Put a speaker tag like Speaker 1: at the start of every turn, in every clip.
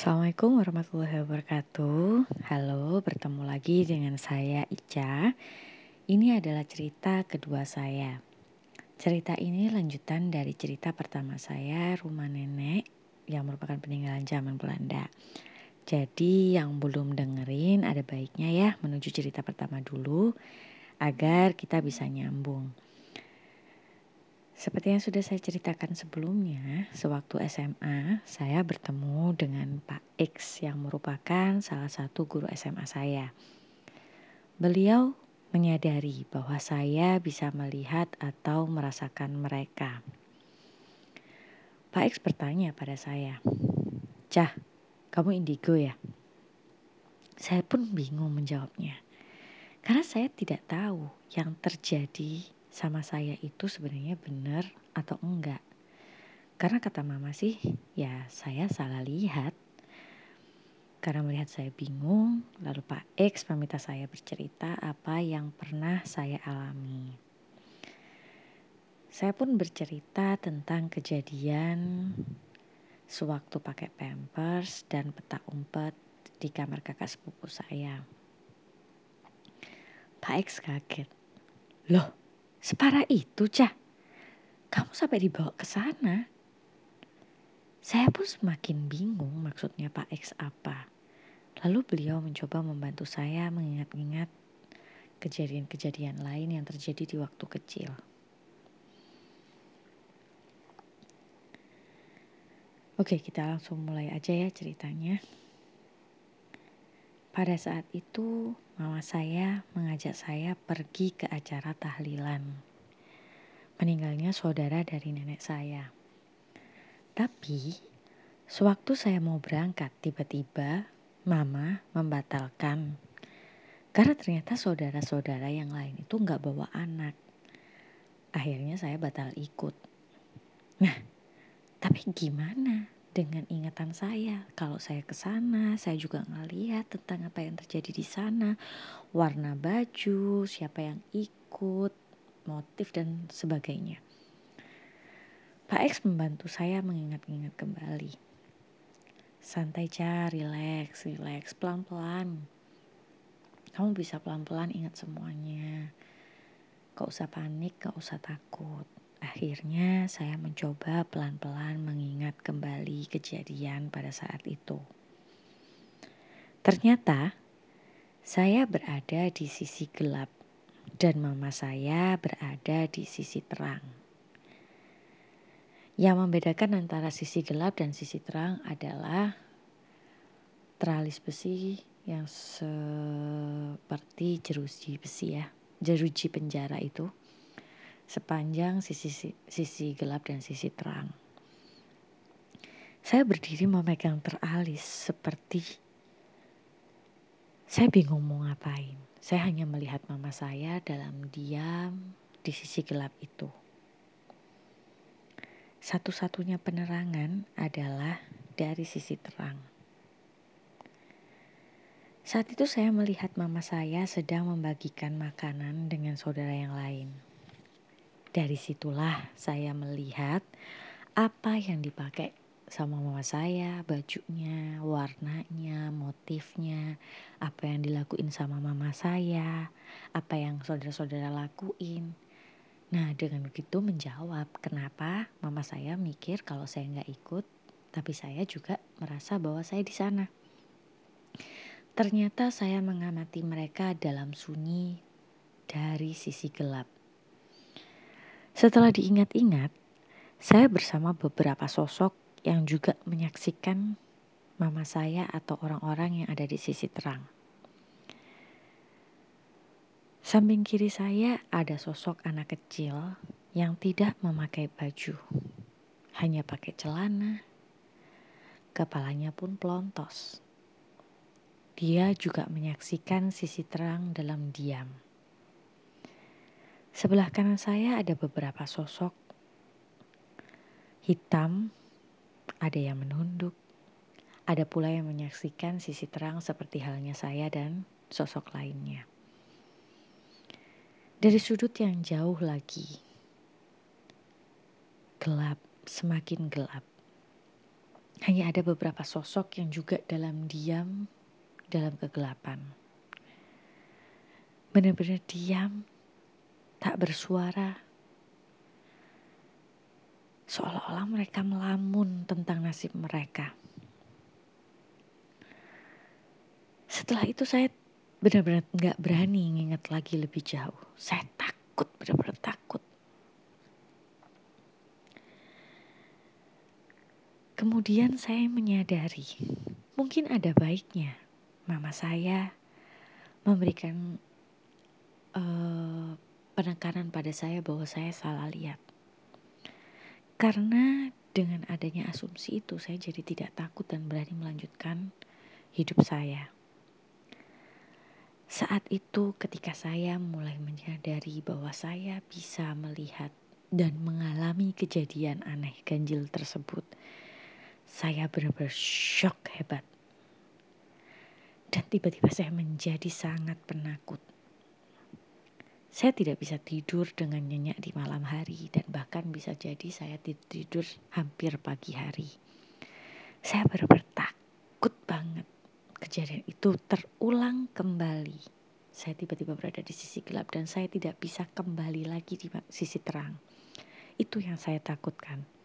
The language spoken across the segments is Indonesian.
Speaker 1: Assalamualaikum warahmatullahi wabarakatuh. Halo, bertemu lagi dengan saya Ica. Ini adalah cerita kedua saya. Cerita ini lanjutan dari cerita pertama saya, Rumah Nenek, yang merupakan peninggalan zaman Belanda. Jadi yang belum dengerin ada baiknya ya menuju cerita pertama dulu agar kita bisa nyambung. Seperti yang sudah saya ceritakan sebelumnya, sewaktu SMA saya bertemu dengan Pak X yang merupakan salah satu guru SMA saya. Beliau menyadari bahwa saya bisa melihat atau merasakan mereka. Pak X bertanya pada saya, "Cah, kamu indigo ya?" Saya pun bingung menjawabnya. Karena saya tidak tahu yang terjadi sama saya itu sebenarnya benar atau enggak. Karena kata mama sih, ya saya salah lihat. Karena melihat saya bingung, lalu Pak X meminta saya bercerita apa yang pernah saya alami. Saya pun bercerita tentang kejadian sewaktu pakai pampers dan peta umpet di kamar kakak sepupu saya. Pak X kaget. Loh, Separah itu, Cah. Kamu sampai dibawa ke sana. Saya pun semakin bingung maksudnya Pak X apa. Lalu beliau mencoba membantu saya mengingat-ingat kejadian-kejadian lain yang terjadi di waktu kecil. Oke, kita langsung mulai aja ya ceritanya. Pada saat itu, mama saya mengajak saya pergi ke acara tahlilan. Meninggalnya saudara dari nenek saya. Tapi, sewaktu saya mau berangkat, tiba-tiba mama membatalkan. Karena ternyata saudara-saudara yang lain itu nggak bawa anak. Akhirnya saya batal ikut. Nah, tapi gimana? Dengan ingatan saya. Kalau saya ke sana, saya juga ngeliat tentang apa yang terjadi di sana, warna baju, siapa yang ikut, motif dan sebagainya. Pak X membantu saya mengingat-ingat kembali. Santai Ca, relax, relax, pelan-pelan. Kamu bisa pelan-pelan ingat semuanya. Gak usah panik, gak usah takut. Akhirnya saya mencoba pelan-pelan mengingat kembali kejadian pada saat itu. Ternyata saya berada di sisi gelap dan mama saya berada di sisi terang. Yang membedakan antara sisi gelap dan sisi terang adalah teralis besi yang seperti jeruji besi ya, jeruji penjara itu sepanjang sisi sisi gelap dan sisi terang. Saya berdiri memegang teralis seperti saya bingung mau ngapain. Saya hanya melihat mama saya dalam diam di sisi gelap itu. Satu-satunya penerangan adalah dari sisi terang. Saat itu saya melihat mama saya sedang membagikan makanan dengan saudara yang lain. Dari situlah saya melihat apa yang dipakai sama mama saya, bajunya, warnanya, motifnya, apa yang dilakuin sama mama saya, apa yang saudara-saudara lakuin. Nah dengan begitu menjawab kenapa mama saya mikir kalau saya nggak ikut, tapi saya juga merasa bahwa saya di sana. Ternyata saya mengamati mereka dalam sunyi dari sisi gelap. Setelah diingat-ingat, saya bersama beberapa sosok yang juga menyaksikan mama saya atau orang-orang yang ada di sisi terang. Samping kiri saya ada sosok anak kecil yang tidak memakai baju, hanya pakai celana, kepalanya pun pelontos. Dia juga menyaksikan sisi terang dalam diam. Sebelah kanan saya ada beberapa sosok hitam, ada yang menunduk, ada pula yang menyaksikan sisi terang seperti halnya saya dan sosok lainnya. Dari sudut yang jauh lagi, gelap, semakin gelap. Hanya ada beberapa sosok yang juga dalam diam, dalam kegelapan. Benar-benar diam, tak bersuara, seolah-olah mereka melamun tentang nasib mereka. Setelah itu saya benar-benar nggak berani nginget lagi lebih jauh. Saya takut, benar-benar takut. Kemudian saya menyadari, mungkin ada baiknya mama saya memberikan penekanan pada saya bahwa saya salah lihat. Karena dengan adanya asumsi itu saya jadi tidak takut dan berani melanjutkan hidup saya. Saat itu ketika saya mulai menyadari bahwa saya bisa melihat dan mengalami kejadian aneh ganjil tersebut, saya benar-benar shock hebat. Dan tiba-tiba saya menjadi sangat penakut. Saya tidak bisa tidur dengan nyenyak di malam hari dan bahkan bisa jadi saya tidur hampir pagi hari. Saya benar-benar takut banget kejadian itu terulang kembali. Saya tiba-tiba berada di sisi gelap dan saya tidak bisa kembali lagi di sisi terang. Itu yang saya takutkan.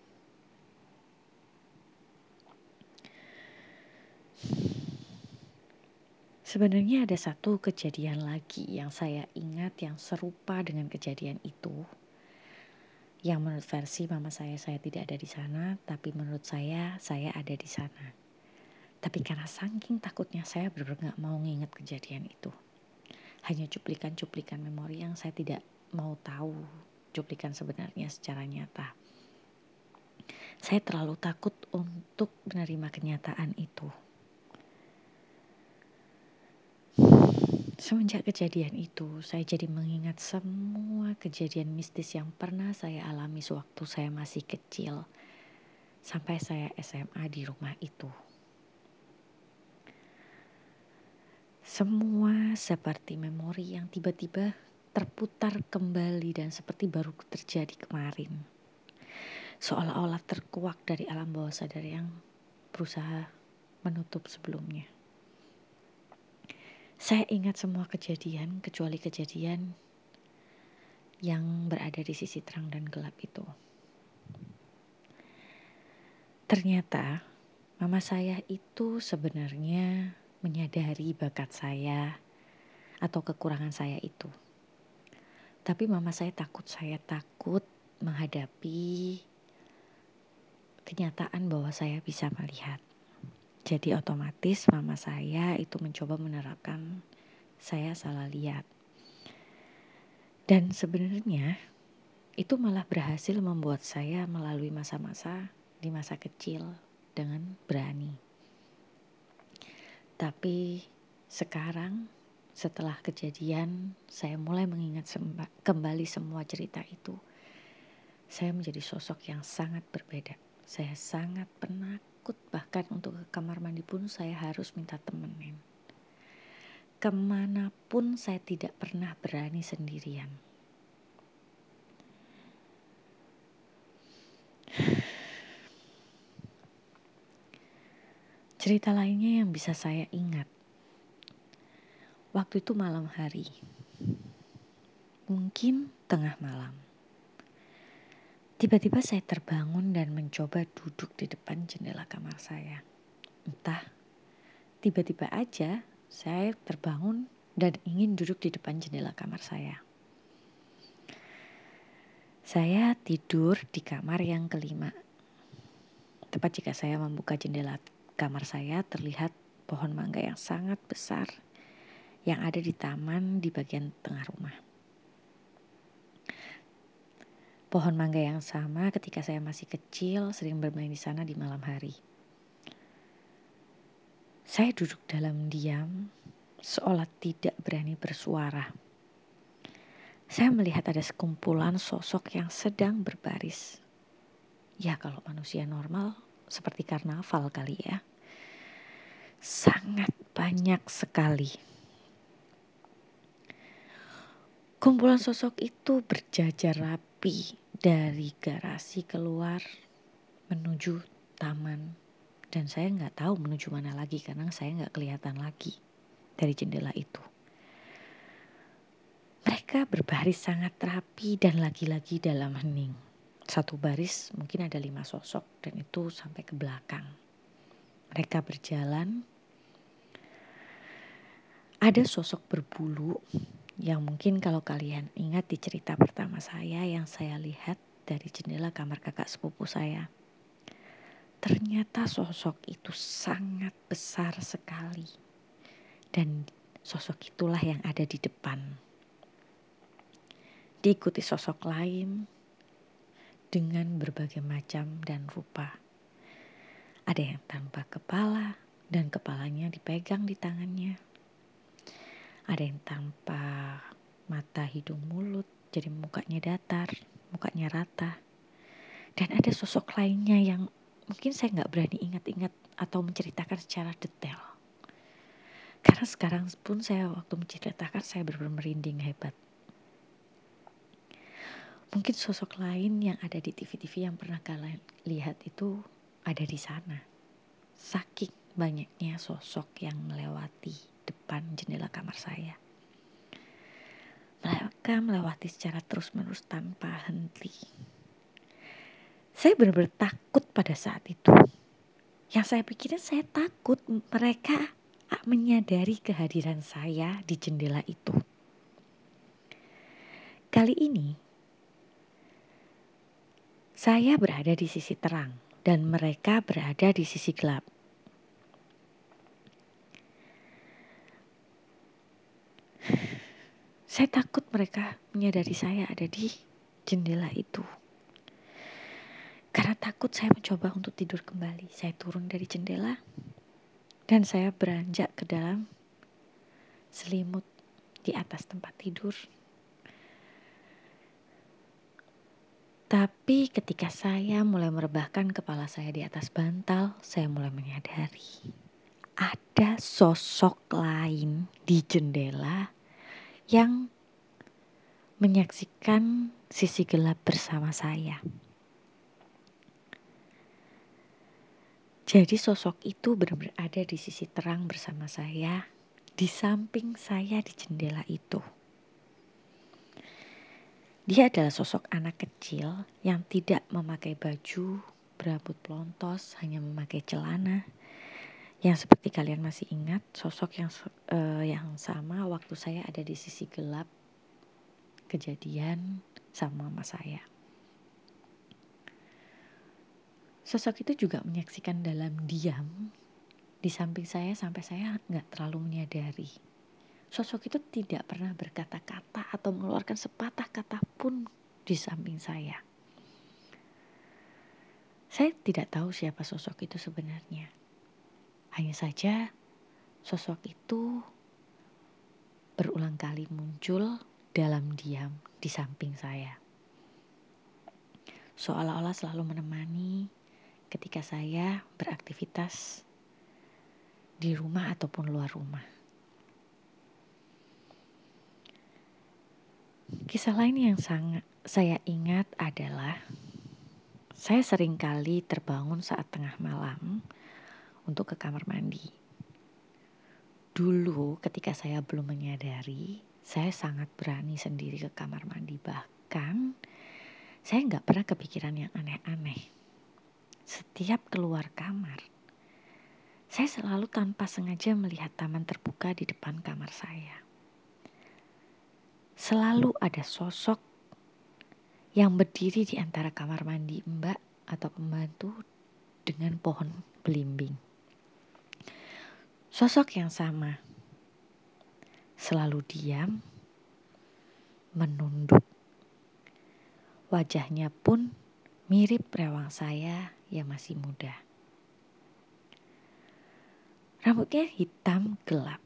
Speaker 1: Sebenarnya ada satu kejadian lagi yang saya ingat yang serupa dengan kejadian itu. Yang menurut versi mama saya saya tidak ada di sana, tapi menurut saya saya ada di sana. Tapi karena saking takutnya saya benar-benar mau nginget kejadian itu. Hanya cuplikan-cuplikan memori yang saya tidak mau tahu cuplikan sebenarnya secara nyata. Saya terlalu takut untuk menerima kenyataan itu. Semenjak kejadian itu, saya jadi mengingat semua kejadian mistis yang pernah saya alami sewaktu saya masih kecil, sampai saya SMA di rumah itu. Semua seperti memori yang tiba-tiba terputar kembali dan seperti baru terjadi kemarin. Seolah-olah terkuak dari alam bawah sadar yang berusaha menutup sebelumnya. Saya ingat semua kejadian kecuali kejadian yang berada di sisi terang dan gelap itu. Ternyata mama saya itu sebenarnya menyadari bakat saya atau kekurangan saya itu. Tapi mama saya takut saya takut menghadapi kenyataan bahwa saya bisa melihat. Jadi otomatis mama saya itu mencoba menerapkan saya salah lihat. Dan sebenarnya itu malah berhasil membuat saya melalui masa-masa di masa kecil dengan berani. Tapi sekarang setelah kejadian saya mulai mengingat kembali semua cerita itu. Saya menjadi sosok yang sangat berbeda. Saya sangat penat takut bahkan untuk ke kamar mandi pun saya harus minta temenin. Ke mana pun saya tidak pernah berani sendirian. Cerita lainnya yang bisa saya ingat. Waktu itu malam hari. Mungkin tengah malam. Tiba-tiba saya terbangun dan mencoba duduk di depan jendela kamar saya. Entah, tiba-tiba aja saya terbangun dan ingin duduk di depan jendela kamar saya. Saya tidur di kamar yang kelima. Tepat jika saya membuka jendela kamar saya, terlihat pohon mangga yang sangat besar yang ada di taman di bagian tengah rumah. Pohon mangga yang sama ketika saya masih kecil sering bermain di sana di malam hari. Saya duduk dalam diam, seolah tidak berani bersuara. Saya melihat ada sekumpulan sosok yang sedang berbaris. Ya kalau manusia normal seperti karnaval kali ya. Sangat banyak sekali. Kumpulan sosok itu berjajar rapi dari garasi keluar menuju taman dan saya nggak tahu menuju mana lagi karena saya nggak kelihatan lagi dari jendela itu. Mereka berbaris sangat rapi dan lagi-lagi dalam hening. Satu baris mungkin ada lima sosok dan itu sampai ke belakang. Mereka berjalan. Ada sosok berbulu yang mungkin kalau kalian ingat di cerita pertama saya yang saya lihat dari jendela kamar kakak sepupu saya. Ternyata sosok itu sangat besar sekali. Dan sosok itulah yang ada di depan. Diikuti sosok lain dengan berbagai macam dan rupa. Ada yang tanpa kepala dan kepalanya dipegang di tangannya. Ada yang tanpa mata, hidung, mulut, jadi mukanya datar mukanya rata. Dan ada sosok lainnya yang mungkin saya nggak berani ingat-ingat atau menceritakan secara detail. Karena sekarang pun saya waktu menceritakan saya benar-benar merinding hebat. Mungkin sosok lain yang ada di TV-TV yang pernah kalian lihat itu ada di sana. Saking banyaknya sosok yang melewati depan jendela kamar saya. Mereka melewati secara terus-menerus tanpa henti. Saya benar-benar takut pada saat itu. Yang saya pikirin saya takut mereka menyadari kehadiran saya di jendela itu. Kali ini saya berada di sisi terang dan mereka berada di sisi gelap. Saya takut mereka menyadari saya ada di jendela itu. Karena takut saya mencoba untuk tidur kembali. Saya turun dari jendela dan saya beranjak ke dalam selimut di atas tempat tidur. Tapi ketika saya mulai merebahkan kepala saya di atas bantal, saya mulai menyadari ada sosok lain di jendela yang menyaksikan sisi gelap bersama saya. Jadi sosok itu benar-benar ada di sisi terang bersama saya, di samping saya di jendela itu. Dia adalah sosok anak kecil yang tidak memakai baju, berambut pelontos, hanya memakai celana, yang seperti kalian masih ingat sosok yang uh, yang sama waktu saya ada di sisi gelap kejadian sama mama saya. Sosok itu juga menyaksikan dalam diam di samping saya sampai saya nggak terlalu menyadari. Sosok itu tidak pernah berkata-kata atau mengeluarkan sepatah kata pun di samping saya. Saya tidak tahu siapa sosok itu sebenarnya. Hanya saja sosok itu berulang kali muncul dalam diam di samping saya. Seolah-olah selalu menemani ketika saya beraktivitas di rumah ataupun luar rumah. Kisah lain yang sangat saya ingat adalah saya sering kali terbangun saat tengah malam untuk ke kamar mandi. Dulu ketika saya belum menyadari, saya sangat berani sendiri ke kamar mandi. Bahkan saya nggak pernah kepikiran yang aneh-aneh. Setiap keluar kamar, saya selalu tanpa sengaja melihat taman terbuka di depan kamar saya. Selalu ada sosok yang berdiri di antara kamar mandi mbak atau pembantu dengan pohon belimbing. Sosok yang sama, selalu diam, menunduk. Wajahnya pun mirip rewang saya yang masih muda. Rambutnya hitam gelap,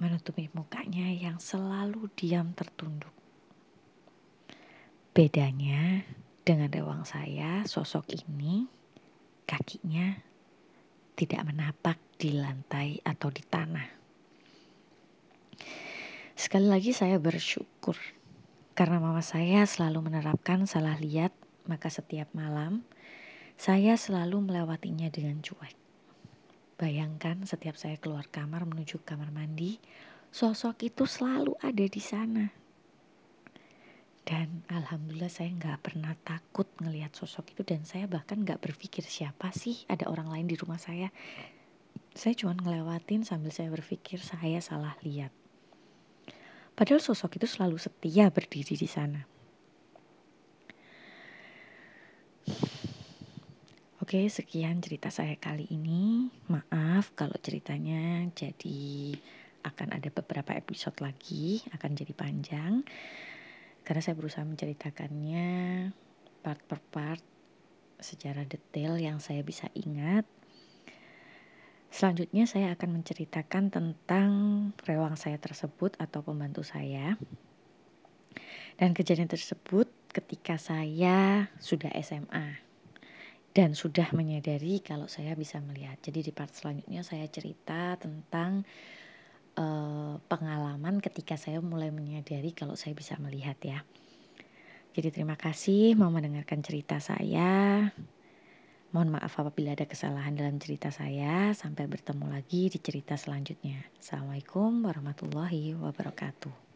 Speaker 1: menutupi mukanya yang selalu diam tertunduk. Bedanya dengan rewang saya, sosok ini kakinya tidak menapak di lantai atau di tanah. Sekali lagi saya bersyukur karena mama saya selalu menerapkan salah lihat, maka setiap malam saya selalu melewatinya dengan cuek. Bayangkan setiap saya keluar kamar menuju kamar mandi, sosok itu selalu ada di sana. Dan alhamdulillah saya nggak pernah takut ngelihat sosok itu dan saya bahkan nggak berpikir siapa sih ada orang lain di rumah saya. Saya cuma ngelewatin sambil saya berpikir saya salah lihat. Padahal sosok itu selalu setia berdiri di sana. Oke, sekian cerita saya kali ini. Maaf kalau ceritanya jadi akan ada beberapa episode lagi, akan jadi panjang. Karena saya berusaha menceritakannya part per part secara detail yang saya bisa ingat. Selanjutnya saya akan menceritakan tentang rewang saya tersebut atau pembantu saya. Dan kejadian tersebut ketika saya sudah SMA dan sudah menyadari kalau saya bisa melihat. Jadi di part selanjutnya saya cerita tentang uh, pengalaman ketika saya mulai menyadari kalau saya bisa melihat ya. Jadi terima kasih mau mendengarkan cerita saya. Mohon maaf apabila ada kesalahan dalam cerita saya. Sampai bertemu lagi di cerita selanjutnya. Assalamualaikum warahmatullahi wabarakatuh.